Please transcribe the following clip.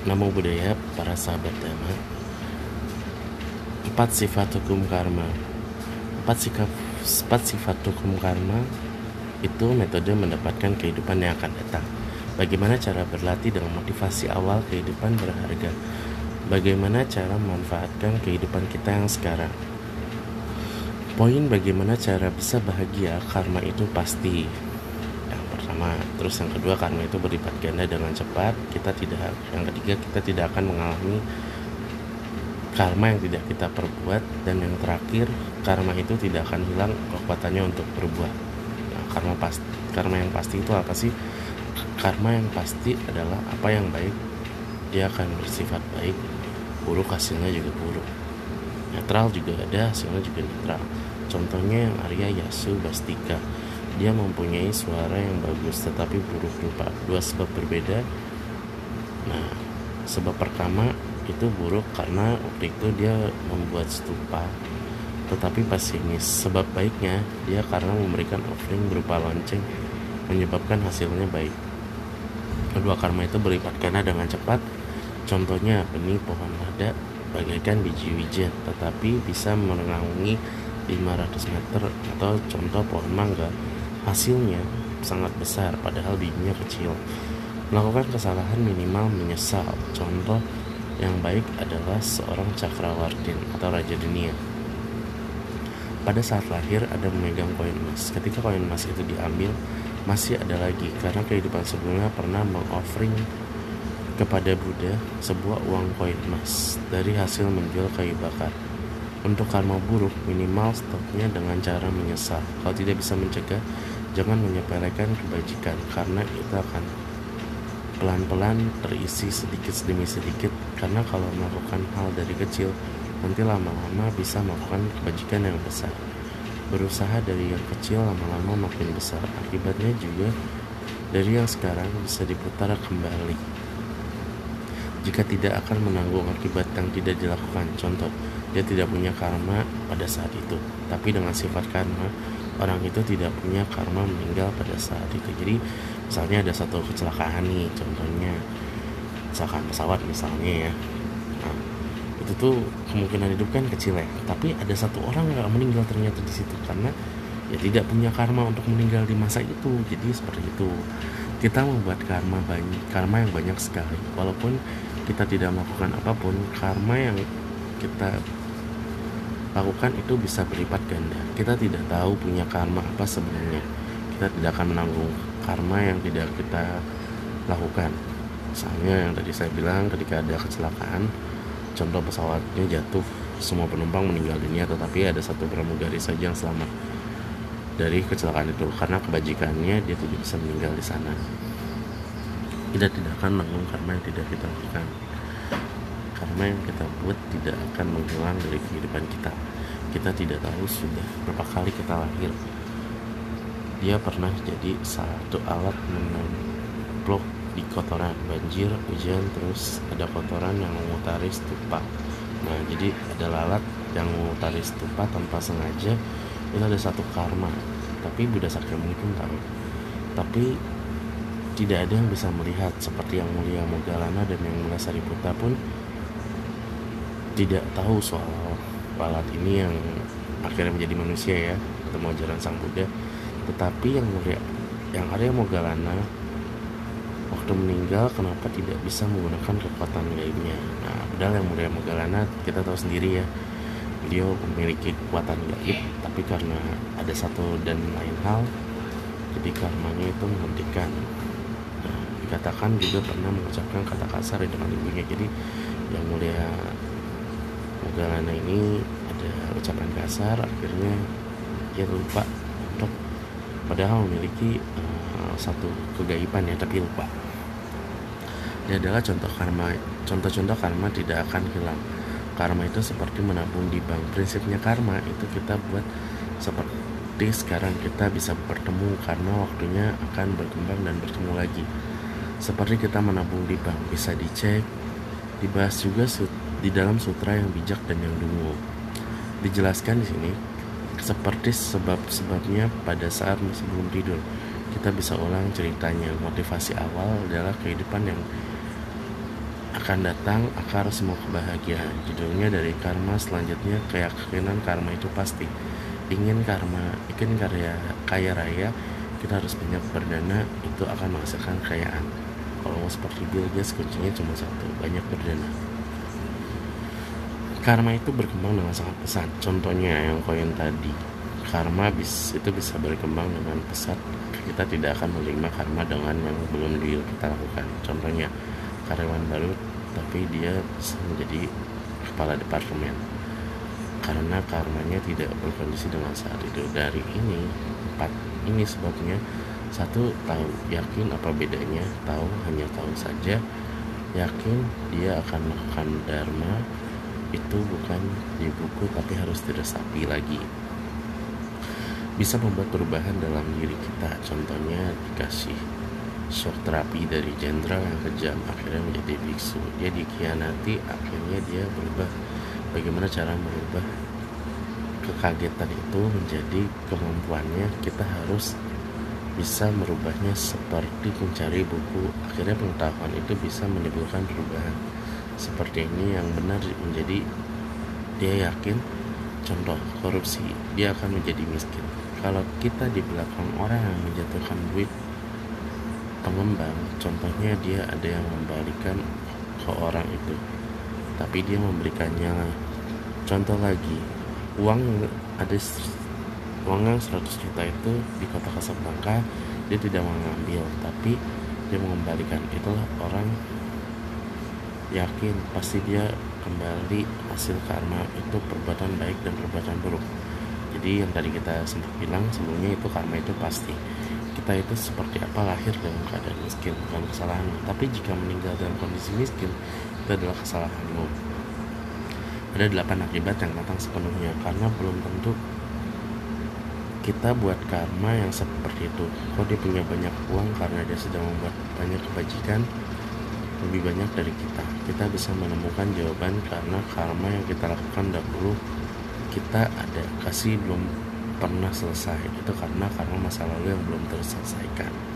Namo Buddhaya, para sahabat Dhamma. Empat sifat hukum karma. Empat, sikap, empat sifat hukum karma itu metode mendapatkan kehidupan yang akan datang. Bagaimana cara berlatih dengan motivasi awal kehidupan berharga? Bagaimana cara memanfaatkan kehidupan kita yang sekarang? Poin bagaimana cara bisa bahagia karma itu pasti pertama terus yang kedua karma itu berlipat ganda dengan cepat kita tidak yang ketiga kita tidak akan mengalami karma yang tidak kita perbuat dan yang terakhir karma itu tidak akan hilang kekuatannya untuk berbuat nah, karma pasti karma yang pasti itu apa sih? Karma yang pasti adalah apa yang baik dia akan bersifat baik buruk hasilnya juga buruk. Netral juga ada hasilnya juga netral. Contohnya yang Arya Yasu Bastika dia mempunyai suara yang bagus tetapi buruk rupa dua sebab berbeda. Nah sebab pertama itu buruk karena waktu itu dia membuat stupa tetapi pesimis sebab baiknya dia karena memberikan offering berupa lonceng menyebabkan hasilnya baik. Kedua karma itu berlipat ganda dengan cepat. Contohnya benih pohon lada bagaikan biji wijen tetapi bisa menaungi 500 meter. Atau contoh pohon mangga Hasilnya sangat besar padahal bijinya kecil. Melakukan kesalahan minimal menyesal. Contoh yang baik adalah seorang cakrawardin atau raja dunia. Pada saat lahir ada memegang koin emas. Ketika koin emas itu diambil, masih ada lagi karena kehidupan sebelumnya pernah mengoffering kepada Buddha sebuah uang koin emas dari hasil menjual kayu bakar. Untuk karma buruk, minimal stopnya dengan cara menyesal. Kalau tidak bisa mencegah, jangan menyepelekan kebajikan karena itu akan pelan-pelan terisi sedikit demi sedikit. Karena kalau melakukan hal dari kecil nanti lama-lama bisa melakukan kebajikan yang besar. Berusaha dari yang kecil lama-lama makin besar. Akibatnya juga dari yang sekarang bisa diputar kembali. Jika tidak akan menanggung akibat yang tidak dilakukan. Contoh dia tidak punya karma pada saat itu. Tapi dengan sifat karma, orang itu tidak punya karma meninggal pada saat itu. Jadi misalnya ada satu kecelakaan nih, contohnya kecelakaan pesawat misalnya ya. Nah, itu tuh kemungkinan hidup kan kecil ya. Tapi ada satu orang yang meninggal ternyata di situ karena ya tidak punya karma untuk meninggal di masa itu. Jadi seperti itu. Kita membuat karma banyak, karma yang banyak sekali. Walaupun kita tidak melakukan apa pun, karma yang kita lakukan itu bisa berlipat ganda. Kita tidak tahu punya karma apa sebenarnya. Kita tidak akan menanggung karma yang tidak kita lakukan. Misalnya yang tadi saya bilang ketika ada kecelakaan, contoh pesawatnya jatuh, semua penumpang meninggal dunia, tetapi ada satu pramugari saja yang selamat dari kecelakaan itu karena kebajikannya dia tidak bisa meninggal di sana. Kita tidak akan menanggung karma yang tidak kita lakukan karena yang kita buat tidak akan menghilang dari kehidupan kita. Kita tidak tahu sudah berapa kali kita lahir. Dia pernah jadi satu alat menemplok di kotoran. Banjir hujan terus ada kotoran yang memutari stupa. Nah jadi ada lalat yang memutari stupa tanpa sengaja. Itu ada satu karma tapi Buddha Sakyamuni pun tahu. Tapi tidak ada yang bisa melihat. Seperti yang mulia Mogalana dan yang mulia Sariputta pun tidak tahu soal alat ini yang akhirnya menjadi manusia ya ketemu ajaran sang Buddha. Tetapi yang mulia yang Arya Mogalana waktu meninggal kenapa tidak bisa menggunakan kekuatan gaibnya nah padahal yang mulia Mogalana kita tahu sendiri ya beliau memiliki kekuatan gaib tapi karena ada satu dan lain hal jadi karmanya itu menghentikan. Nah, dikatakan juga pernah mengucapkan kata kasar dengan ibunya. Jadi yang mulia Mogalana ini ada ucapan kasar akhirnya dia lupa untuk padahal memiliki uh, satu kegaiban ya tapi lupa. Ini adalah contoh karma contoh-contoh karma tidak akan hilang. Karma itu seperti menabung di bank. Prinsipnya karma itu kita buat seperti sekarang kita bisa bertemu karena waktunya akan berkembang dan bertemu lagi. Seperti kita menabung di bank bisa dicek dibahas juga di dalam sutra yang bijak dan yang dungu. Dijelaskan di sini seperti sebab-sebabnya pada saat sebelum tidur. Kita bisa ulang ceritanya. Motivasi awal adalah kehidupan yang akan datang akar semua kebahagiaan judulnya dari karma selanjutnya keyakinan karma itu pasti ingin karma ingin karya kaya raya kita harus banyak berdana itu akan menghasilkan kekayaan kalau seperti Bill Gates kuncinya cuma satu banyak berdana karma itu berkembang dengan sangat pesat. Contohnya yang koin tadi karma bis, itu bisa berkembang dengan pesat. Kita tidak akan menerima karma dengan yang belum kita lakukan. Contohnya karyawan baru tapi dia menjadi kepala departemen. Karena karmanya tidak berkondisi dengan saat itu. Dari ini empat ini sebabnya satu tahu yakin apa bedanya tahu hanya tahu saja yakin dia akan melakukan dharma itu bukan di buku tapi harus diresapi lagi. Bisa membuat perubahan dalam diri kita. Contohnya dikasih shock terapi dari jenderal yang kejam akhirnya menjadi biksu. Dia dikhianati akhirnya dia berubah. Bagaimana cara merubah kekagetan itu menjadi kemampuannya? Kita harus bisa merubahnya seperti mencari buku. Akhirnya pengetahuan itu bisa menimbulkan perubahan seperti ini yang benar menjadi dia yakin contoh korupsi dia akan menjadi miskin. Kalau kita di belakang orang yang menjatuhkan duit pengembang contohnya dia ada yang membalikan ke orang itu tapi dia memberikannya contoh lagi uang ada uang yang 100 juta itu di kota Kasablanca dia tidak mengambil tapi dia mengembalikan. Itulah orang yakin pasti dia kembali hasil karma itu perbuatan baik dan perbuatan buruk. Jadi yang tadi kita sempat bilang sebelumnya itu karma itu pasti. Kita itu seperti apa lahir dalam keadaan miskin bukan kesalahanmu tapi jika meninggal dalam kondisi miskin itu adalah kesalahanmu. Ada delapan akibat yang datang sepenuhnya karena belum tentu kita buat karma yang seperti itu. Kalau dia punya banyak uang karena dia sedang membuat banyak kebajikan lebih banyak dari kita. Kita bisa menemukan jawaban karena karma yang kita lakukan dahulu kita ada kasih belum pernah selesai. Itu karena karena masa lalu yang belum terselesaikan